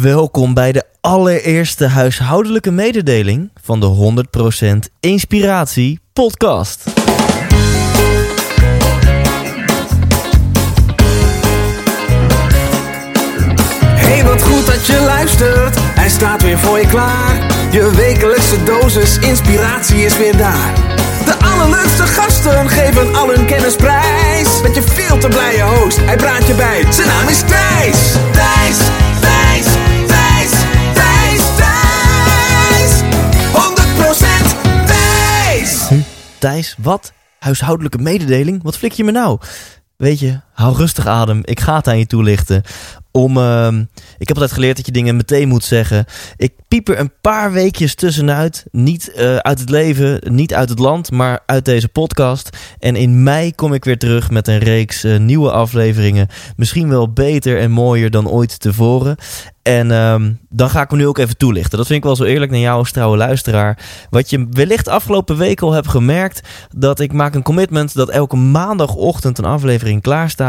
Welkom bij de allereerste huishoudelijke mededeling van de 100% Inspiratie Podcast. Hey, wat goed dat je luistert. Hij staat weer voor je klaar. Je wekelijkse dosis inspiratie is weer daar. De allerleukste gasten geven al hun kennis prijs. Met je veel te blije host, hij praat je bij. Zijn naam is Thijs. Thijs, Thijs, wat? Huishoudelijke mededeling? Wat flik je me nou? Weet je, hou rustig adem. Ik ga het aan je toelichten. Om, ehm, ik heb altijd geleerd dat je dingen meteen moet zeggen. Ik piep er een paar weekjes tussenuit. Niet eh, uit het leven, niet uit het land, maar uit deze podcast. En in mei kom ik weer terug met een reeks eh, nieuwe afleveringen. Misschien wel beter en mooier dan ooit tevoren. En ehm, dan ga ik me nu ook even toelichten. Dat vind ik wel zo eerlijk naar jou als trouwe luisteraar. Wat je wellicht afgelopen week al hebt gemerkt... dat ik maak een commitment dat elke maandagochtend een aflevering klaar staat.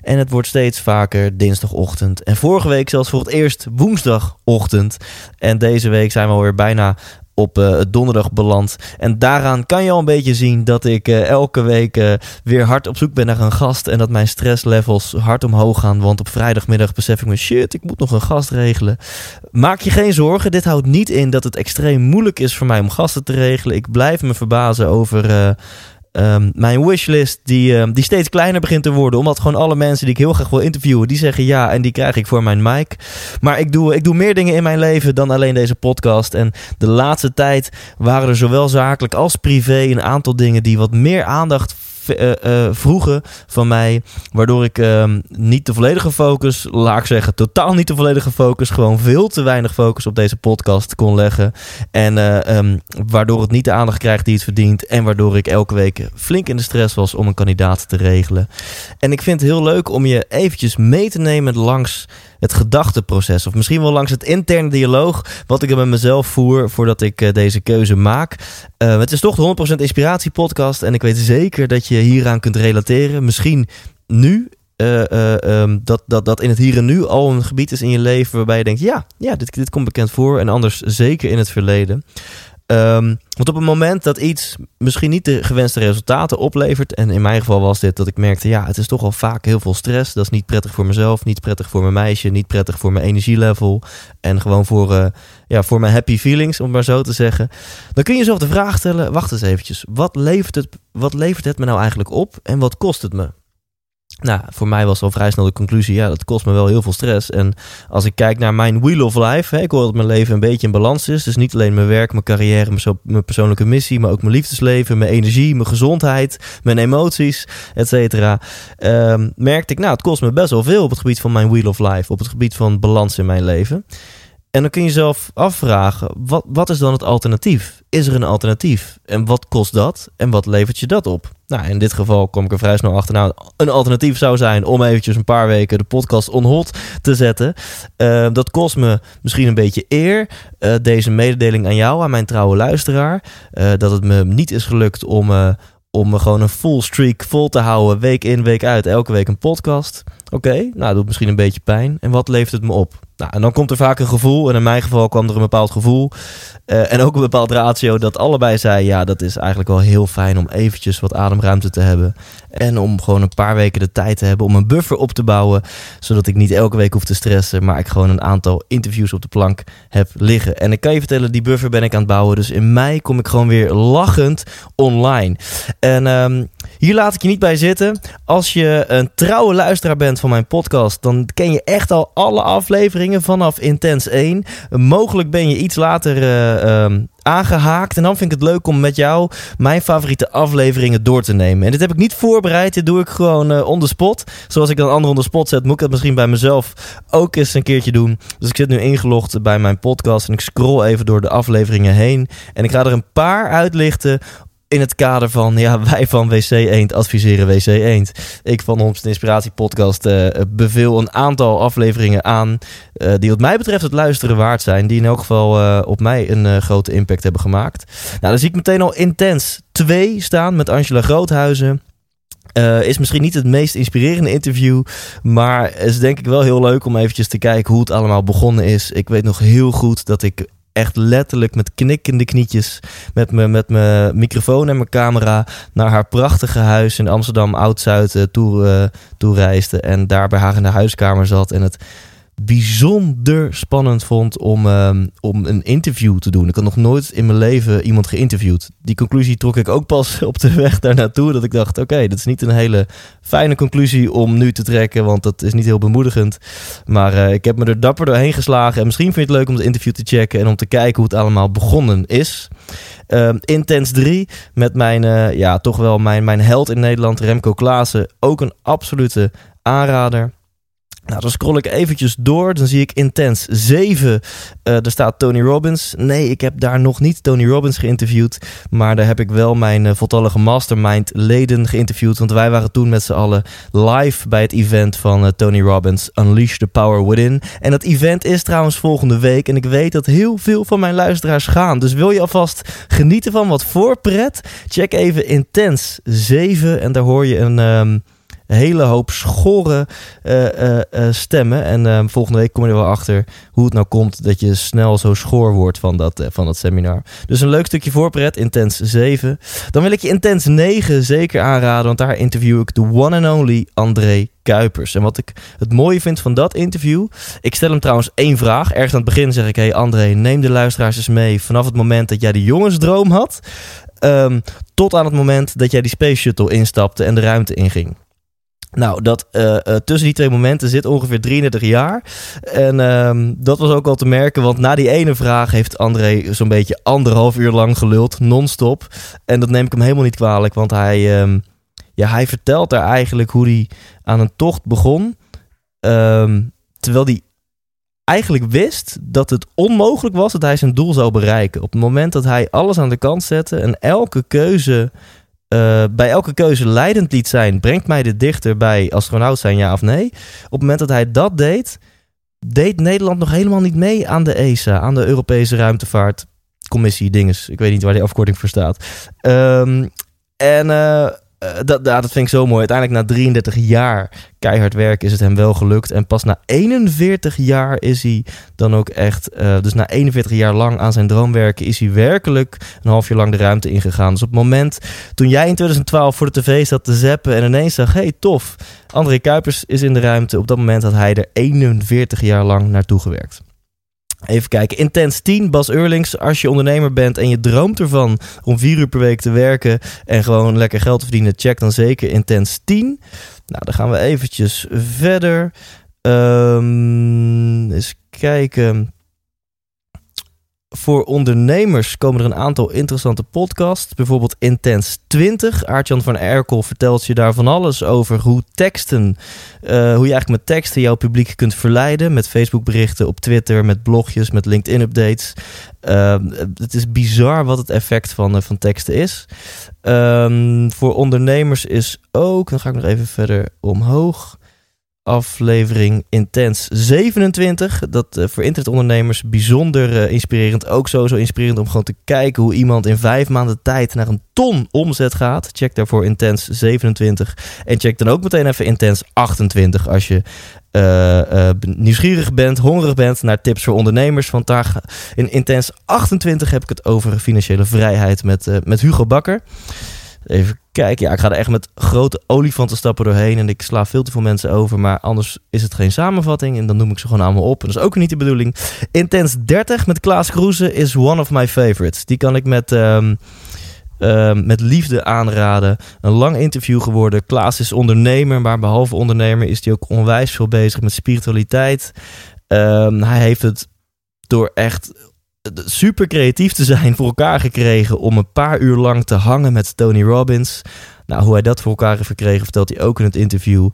En het wordt steeds vaker dinsdagochtend. En vorige week zelfs voor het eerst woensdagochtend. En deze week zijn we alweer bijna op uh, donderdag beland. En daaraan kan je al een beetje zien dat ik uh, elke week uh, weer hard op zoek ben naar een gast. En dat mijn stresslevels hard omhoog gaan. Want op vrijdagmiddag besef ik me, shit, ik moet nog een gast regelen. Maak je geen zorgen, dit houdt niet in dat het extreem moeilijk is voor mij om gasten te regelen. Ik blijf me verbazen over Um, mijn wishlist die, um, die steeds kleiner begint te worden. Omdat gewoon alle mensen die ik heel graag wil interviewen, die zeggen ja en die krijg ik voor mijn mic. Maar ik doe, ik doe meer dingen in mijn leven dan alleen deze podcast. En de laatste tijd waren er zowel zakelijk als privé een aantal dingen die wat meer aandacht vroegen van mij. Waardoor ik uh, niet de volledige focus, laat ik zeggen, totaal niet de volledige focus, gewoon veel te weinig focus op deze podcast kon leggen. En um, waardoor het niet de aandacht krijgt die het verdient. En waardoor ik elke week flink in de stress was om een kandidaat te regelen. En ik vind het heel leuk om je eventjes mee te nemen langs het gedachteproces. Of misschien wel langs het interne dialoog. Wat ik er met mezelf voer voordat ik uh, deze keuze maak. Uh, het is toch de 100% Inspiratie Podcast. En ik weet zeker dat je hieraan kunt relateren. Misschien nu. Uh, um, dat, dat, dat in het hier en nu al een gebied is in je leven waarbij je denkt: ja, ja dit, dit komt bekend voor. En anders zeker in het verleden. Um, want op het moment dat iets misschien niet de gewenste resultaten oplevert, en in mijn geval was dit dat ik merkte, ja, het is toch al vaak heel veel stress. Dat is niet prettig voor mezelf, niet prettig voor mijn meisje, niet prettig voor mijn energielevel en gewoon voor, uh, ja, voor mijn happy feelings, om het maar zo te zeggen. Dan kun je jezelf de vraag stellen, wacht eens eventjes, wat levert het, wat levert het me nou eigenlijk op en wat kost het me? Nou, voor mij was al vrij snel de conclusie, ja, dat kost me wel heel veel stress. En als ik kijk naar mijn wheel of life, hè, ik hoor dat mijn leven een beetje in balans is. Dus niet alleen mijn werk, mijn carrière, mijn, persoonlijke missie, maar ook mijn liefdesleven, mijn energie, mijn gezondheid, mijn emoties, et cetera. Um, merkte ik, nou, het kost me best wel veel op het gebied van mijn wheel of life, op het gebied van balans in mijn leven. En dan kun je jezelf afvragen, wat, wat is dan het alternatief? Is er een alternatief? En wat kost dat? En wat levert je dat op? Nou, in dit geval kom ik er vrij snel achter. Nou, een alternatief zou zijn om eventjes een paar weken de podcast on hold te zetten. Uh, dat kost me misschien een beetje eer. Uh, deze mededeling aan jou, aan mijn trouwe luisteraar. Uh, dat het me niet is gelukt om, om gewoon een full streak vol te houden. Week in, week uit. Elke week een podcast. Oké, nou, dat doet misschien een beetje pijn. En wat levert het me op? Nou, en dan komt er vaak een gevoel. En in mijn geval kwam er een bepaald gevoel. Uh, en ook een bepaald ratio dat allebei zei... ja, dat is eigenlijk wel heel fijn om eventjes wat ademruimte te hebben. En om gewoon een paar weken de tijd te hebben om een buffer op te bouwen. Zodat ik niet elke week hoef te stressen. Maar ik gewoon een aantal interviews op de plank heb liggen. En ik kan je vertellen, die buffer ben ik aan het bouwen. Dus in mei kom ik gewoon weer lachend online. En um, hier laat ik je niet bij zitten. Als je een trouwe luisteraar bent van mijn podcast... dan ken je echt al alle afleveringen vanaf Intens 1. Mogelijk ben je iets later... Uh, um, aangehaakt. En dan vind ik het leuk om met jou mijn favoriete afleveringen door te nemen. En dit heb ik niet voorbereid. Dit doe ik gewoon uh, on the spot. Zoals ik dan anderen on the spot zet, moet ik dat misschien bij mezelf ook eens een keertje doen. Dus ik zit nu ingelogd bij mijn podcast en ik scroll even door de afleveringen heen. En ik ga er een paar uitlichten in het kader van, ja, wij van WC Eend adviseren WC Eend. Ik van ons Inspiratie Podcast uh, beveel een aantal afleveringen aan uh, die wat mij betreft het luisteren waard zijn. Die in elk geval uh, op mij een grote impact hebben gemaakt. Nou, dan zie ik meteen al intens 2 staan met Angela Groothuizen. Is misschien niet het meest inspirerende interview, maar is denk ik wel heel leuk om eventjes te kijken hoe het allemaal begonnen is. Ik weet nog heel goed dat ik echt letterlijk met knikkende knietjes met mijn met microfoon en mijn camera naar haar prachtige huis in Amsterdam Oud-Zuid uh, toe, uh, toe reisde en daar bij haar in de huiskamer zat en het bijzonder spannend vond om, ehm, om een interview te doen. Ik had nog nooit in mijn leven iemand geïnterviewd. Die conclusie trok ik ook pas op de weg daar naartoe. Dat ik dacht, oké, dat is niet een hele fijne conclusie om nu te trekken, want dat is niet heel bemoedigend. Maar uh, ik heb me er dapper doorheen geslagen. En misschien vind je het leuk om het interview te checken en om te kijken hoe het allemaal begonnen is. Uh, Intens 3 met mijn, uh, ja, toch wel mijn, mijn held in Nederland, Remco Klaassen. Ook een absolute aanrader. Nou, dan scroll ik eventjes door. Dan zie ik Intens 7. Uh, er staat Tony Robbins. Nee, ik heb daar nog niet Tony Robbins geïnterviewd. Maar daar heb ik wel mijn uh, voltallige mastermind leden geïnterviewd. Want wij waren toen met z'n allen live bij het event van uh, Tony Robbins. Unleash the Power Within. En dat event is trouwens volgende week. En ik weet dat heel veel van mijn luisteraars gaan. Dus wil je alvast genieten van wat voorpret? Check even Intens 7. En daar hoor je een... Um, hele hoop schorre uh, uh, uh, stemmen. En ehm, volgende week kom je er wel achter hoe het nou komt dat je snel zo schoor wordt van dat, van dat seminar. Dus een leuk stukje voorpret, Intens 7. Dan wil ik je Intens 9 zeker aanraden, want daar interview ik de one and only André Kuipers. En wat ik het mooie vind van dat interview. Ik stel hem trouwens één vraag. Ergens aan het begin zeg ik: Hey André, neem de luisteraars eens mee vanaf het moment dat jij de jongensdroom had. Um, tot aan het moment dat jij die Space Shuttle instapte en de ruimte inging. Nou, dat uh, uh, tussen die twee momenten zit ongeveer 33 jaar. En uh, dat was ook al te merken, want na die ene vraag heeft André zo'n beetje anderhalf uur lang geluld, non-stop. En dat neem ik hem helemaal niet kwalijk, want hij, um, ja, hij vertelt daar eigenlijk hoe hij aan een tocht begon. Um, terwijl hij eigenlijk wist dat het onmogelijk was dat hij zijn doel zou bereiken. Op het moment dat hij alles aan de kant zette en elke keuze uh, bij elke keuze leidend liet zijn, brengt mij dit dichter bij astronaut zijn, ja of nee? Op het moment dat hij dat deed, deed Nederland nog helemaal niet mee aan de ESA, aan de Europese Ruimtevaartcommissie dinges. Ik weet niet waar die afkorting voor staat. Um, en uh, uh, dat, dat vind ik zo mooi. Uiteindelijk na 33 jaar keihard werken is het hem wel gelukt. En pas na 41 jaar is hij dan ook echt... Uh, dus na 41 jaar lang aan zijn droom werken... is hij werkelijk een half jaar lang de ruimte ingegaan. Dus op het moment toen jij in 2012 voor de tv zat te zappen... en ineens zag, hey tof, André Kuipers is in de ruimte. Op dat moment had hij er 41 jaar lang naartoe gewerkt. Even kijken. Intens 10, Bas Eurlings. Als je ondernemer bent en je droomt ervan om vier uur per week te werken en gewoon lekker geld te verdienen, check dan zeker Intens 10. Nou, dan gaan we eventjes verder. Um, eens kijken. Voor ondernemers komen er een aantal interessante podcasts. Bijvoorbeeld Intens 20. Aartjan van Erkel vertelt je daar van alles over hoe teksten, uh, hoe je eigenlijk met teksten jouw publiek kunt verleiden. Met Facebook berichten, op Twitter, met blogjes, met LinkedIn updates. Uh, het is bizar wat het effect van, uh, van teksten is. Um, voor ondernemers is ook, dan ga ik nog even verder omhoog aflevering Intens 27. Dat uh, voor internetondernemers bijzonder uh, inspirerend. Ook sowieso inspirerend om gewoon te kijken hoe iemand in vijf maanden tijd naar een ton omzet gaat. Check daarvoor Intens 27. En check dan ook meteen even Intens 28 als je uh, nieuwsgierig bent, hongerig bent naar tips voor ondernemers. Want daar in Intens 28 heb ik het over financiële vrijheid met, met Hugo Bakker. Even kijken. Ja, ik ga er echt met grote olifantenstappen doorheen. En ik sla veel te veel mensen over. Maar anders is het geen samenvatting. En dan noem ik ze gewoon allemaal op. En dat is ook niet de bedoeling. Intens 30 met Klaas Kroeze is one of my favorites. Die kan ik met... Um, uh, met liefde aanraden. Een lang interview geworden. Klaas is ondernemer, maar behalve ondernemer is hij ook onwijs veel bezig met spiritualiteit. Um, hij heeft het door echt super creatief te zijn voor elkaar gekregen om een paar uur lang te hangen met Tony Robbins. Nou, hoe hij dat voor elkaar heeft gekregen, vertelt hij ook in het interview.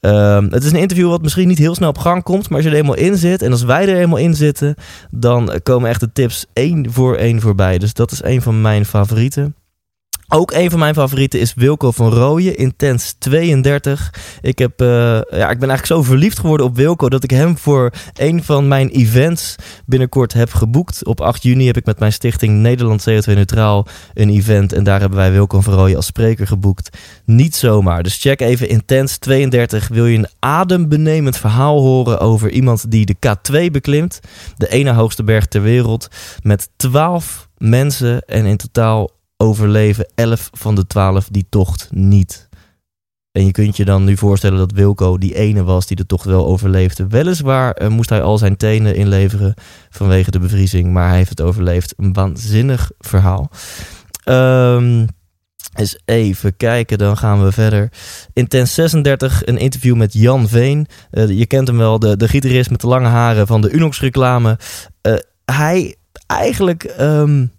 Um, het is een interview wat misschien niet heel snel op gang komt, maar als je er eenmaal in zit en als wij er eenmaal in zitten, dan komen echt de tips één voor één voorbij. Dus dat is een van mijn favorieten. Ook een van mijn favorieten is Wilco van Rooyen, Intens 32. Ik, heb, uh, ja, ik ben eigenlijk zo verliefd geworden op Wilco dat ik hem voor een van mijn events binnenkort heb geboekt. Op 8 juni heb ik met mijn stichting Nederland CO2 Neutraal een event. En daar hebben wij Wilco van Rooyen als spreker geboekt. Niet zomaar. Dus check even Intens 32. Wil je een adembenemend verhaal horen over iemand die de K2 beklimt? De ene hoogste berg ter wereld. Met 12 mensen en in totaal overleven 11 van de 12 die tocht niet. En je kunt je dan nu voorstellen dat Wilco die ene was die de tocht wel overleefde. Weliswaar uh, moest hij al zijn tenen inleveren vanwege de bevriezing, maar hij heeft het overleefd. Een waanzinnig verhaal. Um, eens even kijken, dan gaan we verder. Intens 36, een interview met Jan Veen. Uh, je kent hem wel, de, de gitarist met de lange haren van de Unox reclame. Uh, hij eigenlijk... Um,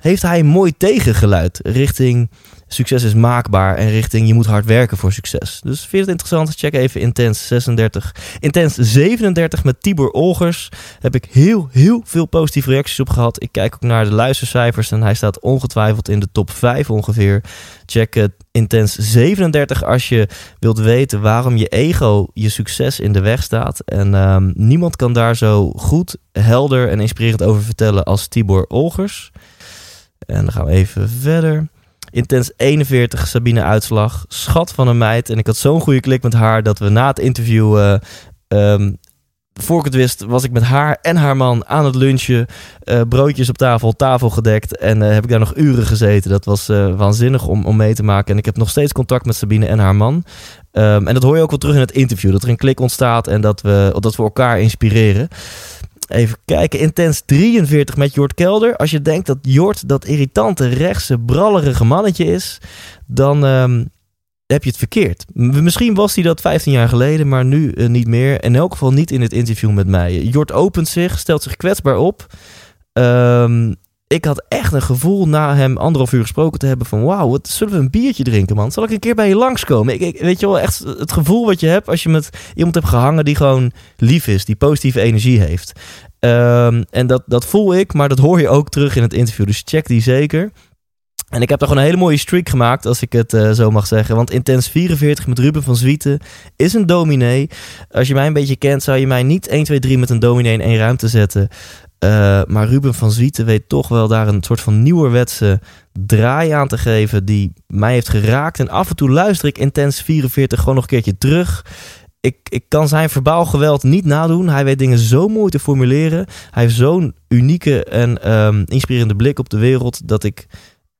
heeft hij mooi tegengeluid richting succes is maakbaar en richting je moet hard werken voor succes. Dus vind je het interessant? Check even Intens 36. Intens 37 met Tibor Olgers heb ik heel, heel veel positieve reacties op gehad. Ik kijk ook naar de luistercijfers en hij staat ongetwijfeld in de top 5 ongeveer. Check uh, Intens 37 als je wilt weten waarom je ego je succes in de weg staat. En um, niemand kan daar zo goed, helder en inspirerend over vertellen als Tibor Olgers. En dan gaan we even verder. Intens 41, Sabine Uitslag. Schat van een meid. En ik had zo'n goede klik met haar dat we na het interview. Uh, voor ik het wist, was ik met haar en haar man aan het lunchen. Uh, broodjes op tafel, tafel gedekt. En uh, heb ik daar nog uren gezeten. Dat was waanzinnig om, om mee te maken. En ik heb nog steeds contact met Sabine en haar man. Um, en dat hoor je ook wel terug in het interview. Dat er een klik ontstaat en dat we, dat we elkaar inspireren. Even kijken, Intens 43 met Jort Kelder. Als je denkt dat Jort dat irritante, rechtse, brallerige mannetje is, dan um, heb je het verkeerd. Misschien was hij dat 15 jaar geleden, maar nu uh, niet meer. In elk geval niet in het interview met mij. Jort opent zich, stelt zich kwetsbaar op. Um, ik had echt een gevoel na hem anderhalf uur gesproken te hebben van wauw, wat zullen we een biertje drinken man? Zal ik een keer bij je langskomen? Ik, ik, weet je wel, echt het gevoel wat je hebt als je met iemand hebt gehangen die gewoon lief is, die positieve energie heeft. Um, en dat, dat voel ik, maar dat hoor je ook terug in het interview, dus check die zeker. En ik heb gewoon een hele mooie streak gemaakt, als ik het uh, zo mag zeggen. Want Intens 44 met Ruben van Zwieten is een dominee. Als je mij een beetje kent, zou je mij niet 1, 2, 3 met een dominee in één ruimte zetten. Uh, maar Ruben van Zwieten weet toch wel daar een soort van nieuwerwetse draai aan te geven die mij heeft geraakt. En af en toe luister ik Intens 44 gewoon nog een keertje terug. Ik, ik kan zijn verbaal geweld niet nadoen. Hij weet dingen zo mooi te formuleren. Hij heeft zo'n unieke en um, inspirerende blik op de wereld dat ik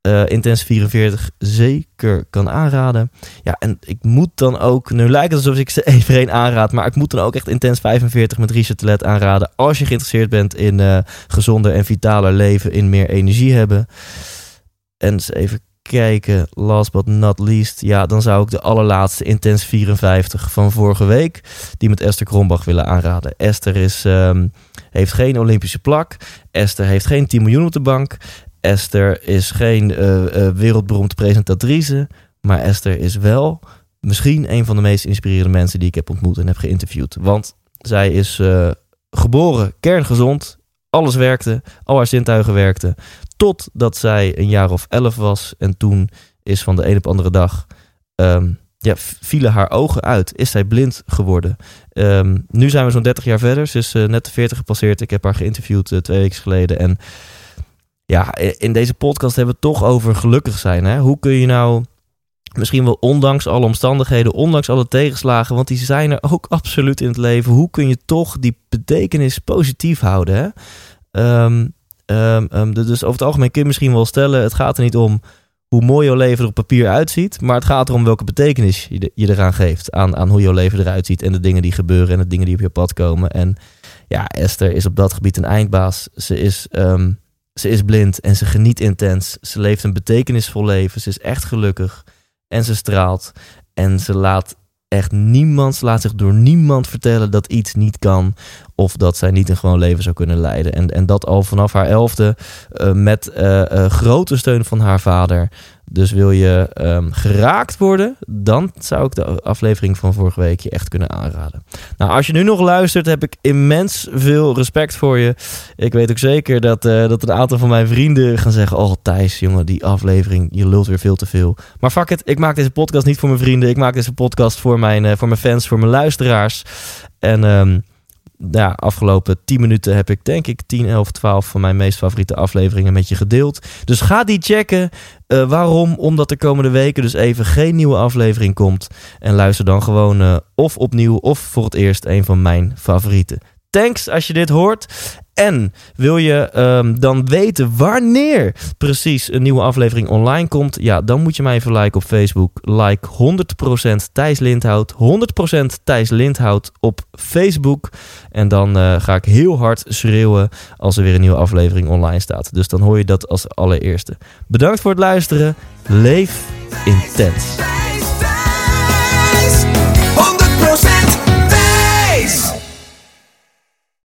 uh, Intense 44 zeker kan aanraden. Ja, en ik moet dan ook, nu lijkt het alsof ik ze voor één aanraad, maar ik moet dan ook echt Intense 45 met Richard Telet aanraden. Als je geïnteresseerd bent in uh, gezonder en vitaler leven, in meer energie hebben. En eens even kijken, last but not least, ja, dan zou ik de allerlaatste Intense 54 van vorige week, die met Esther Krombach willen aanraden. Esther is, um, heeft geen Olympische plak. Esther heeft geen 10 miljoen op de bank. Esther is geen uh, uh, wereldberoemde presentatrice, maar Esther is wel misschien een van de meest inspirerende mensen die ik heb ontmoet en heb geïnterviewd. Want zij is uh, geboren kerngezond, alles werkte, al haar zintuigen werkten, totdat zij een jaar of elf was en toen is van de een op de andere dag um, ja, vielen haar ogen uit. Is zij blind geworden. Um, nu zijn we zo'n 30 jaar verder. Ze is net de 40 gepasseerd. Ik heb haar geïnterviewd twee weken geleden. En ja, in deze podcast hebben we het toch over gelukkig zijn. Hè? Hoe kun je nou, misschien wel ondanks alle omstandigheden, ondanks alle tegenslagen, want die zijn er ook absoluut in het leven. Hoe kun je toch die betekenis positief houden? Hè? Um, um, um, dus over het algemeen kun je misschien wel stellen, het gaat er niet om hoe mooi jouw leven er op papier uitziet, maar het gaat erom welke betekenis je, je eraan geeft. Aan, aan hoe jouw leven eruit ziet en de dingen die gebeuren en de dingen die op je pad komen. En ja, Esther is op dat gebied een eindbaas. Ze is... Ze is blind en ze geniet intens. Ze leeft een betekenisvol leven. Ze is echt gelukkig. En ze straalt. En ze laat echt niemand, laat zich door niemand vertellen dat iets niet kan. Of dat zij niet een gewoon leven zou kunnen leiden. En, en dat al vanaf haar elfde. Uh, met uh, uh, grote steun van haar vader. Dus wil je ehm, geraakt worden, dan zou ik de aflevering van vorige week je echt kunnen aanraden. Nou, als je nu nog luistert, heb ik immens veel respect voor je. Ik weet ook zeker dat, uh, dat een aantal van mijn vrienden gaan zeggen: Oh, Thijs, jongen, die aflevering, je lult weer veel te veel. Maar fuck it, ik maak deze podcast niet voor mijn vrienden. Ik maak deze podcast voor mijn, uh, voor mijn fans, voor mijn luisteraars. En. Um, ja, afgelopen 10 minuten heb ik denk ik 10, 11, 12 van mijn meest favoriete afleveringen met je gedeeld. Dus ga die checken. Uh, waarom? Omdat de komende weken dus even geen nieuwe aflevering komt. En luister dan gewoon uh, of opnieuw of voor het eerst een van mijn favorieten. Thanks als je dit hoort. En wil je um, dan weten wanneer precies een nieuwe aflevering online komt? Ja, dan moet je mij even liken op Facebook. Like 100% Thijs Lindhout. 100% Thijs Lindhout op Facebook. En dan uh, ga ik heel hard schreeuwen als er weer een nieuwe aflevering online staat. Dus dan hoor je dat als allereerste. Bedankt voor het luisteren. Leef intens.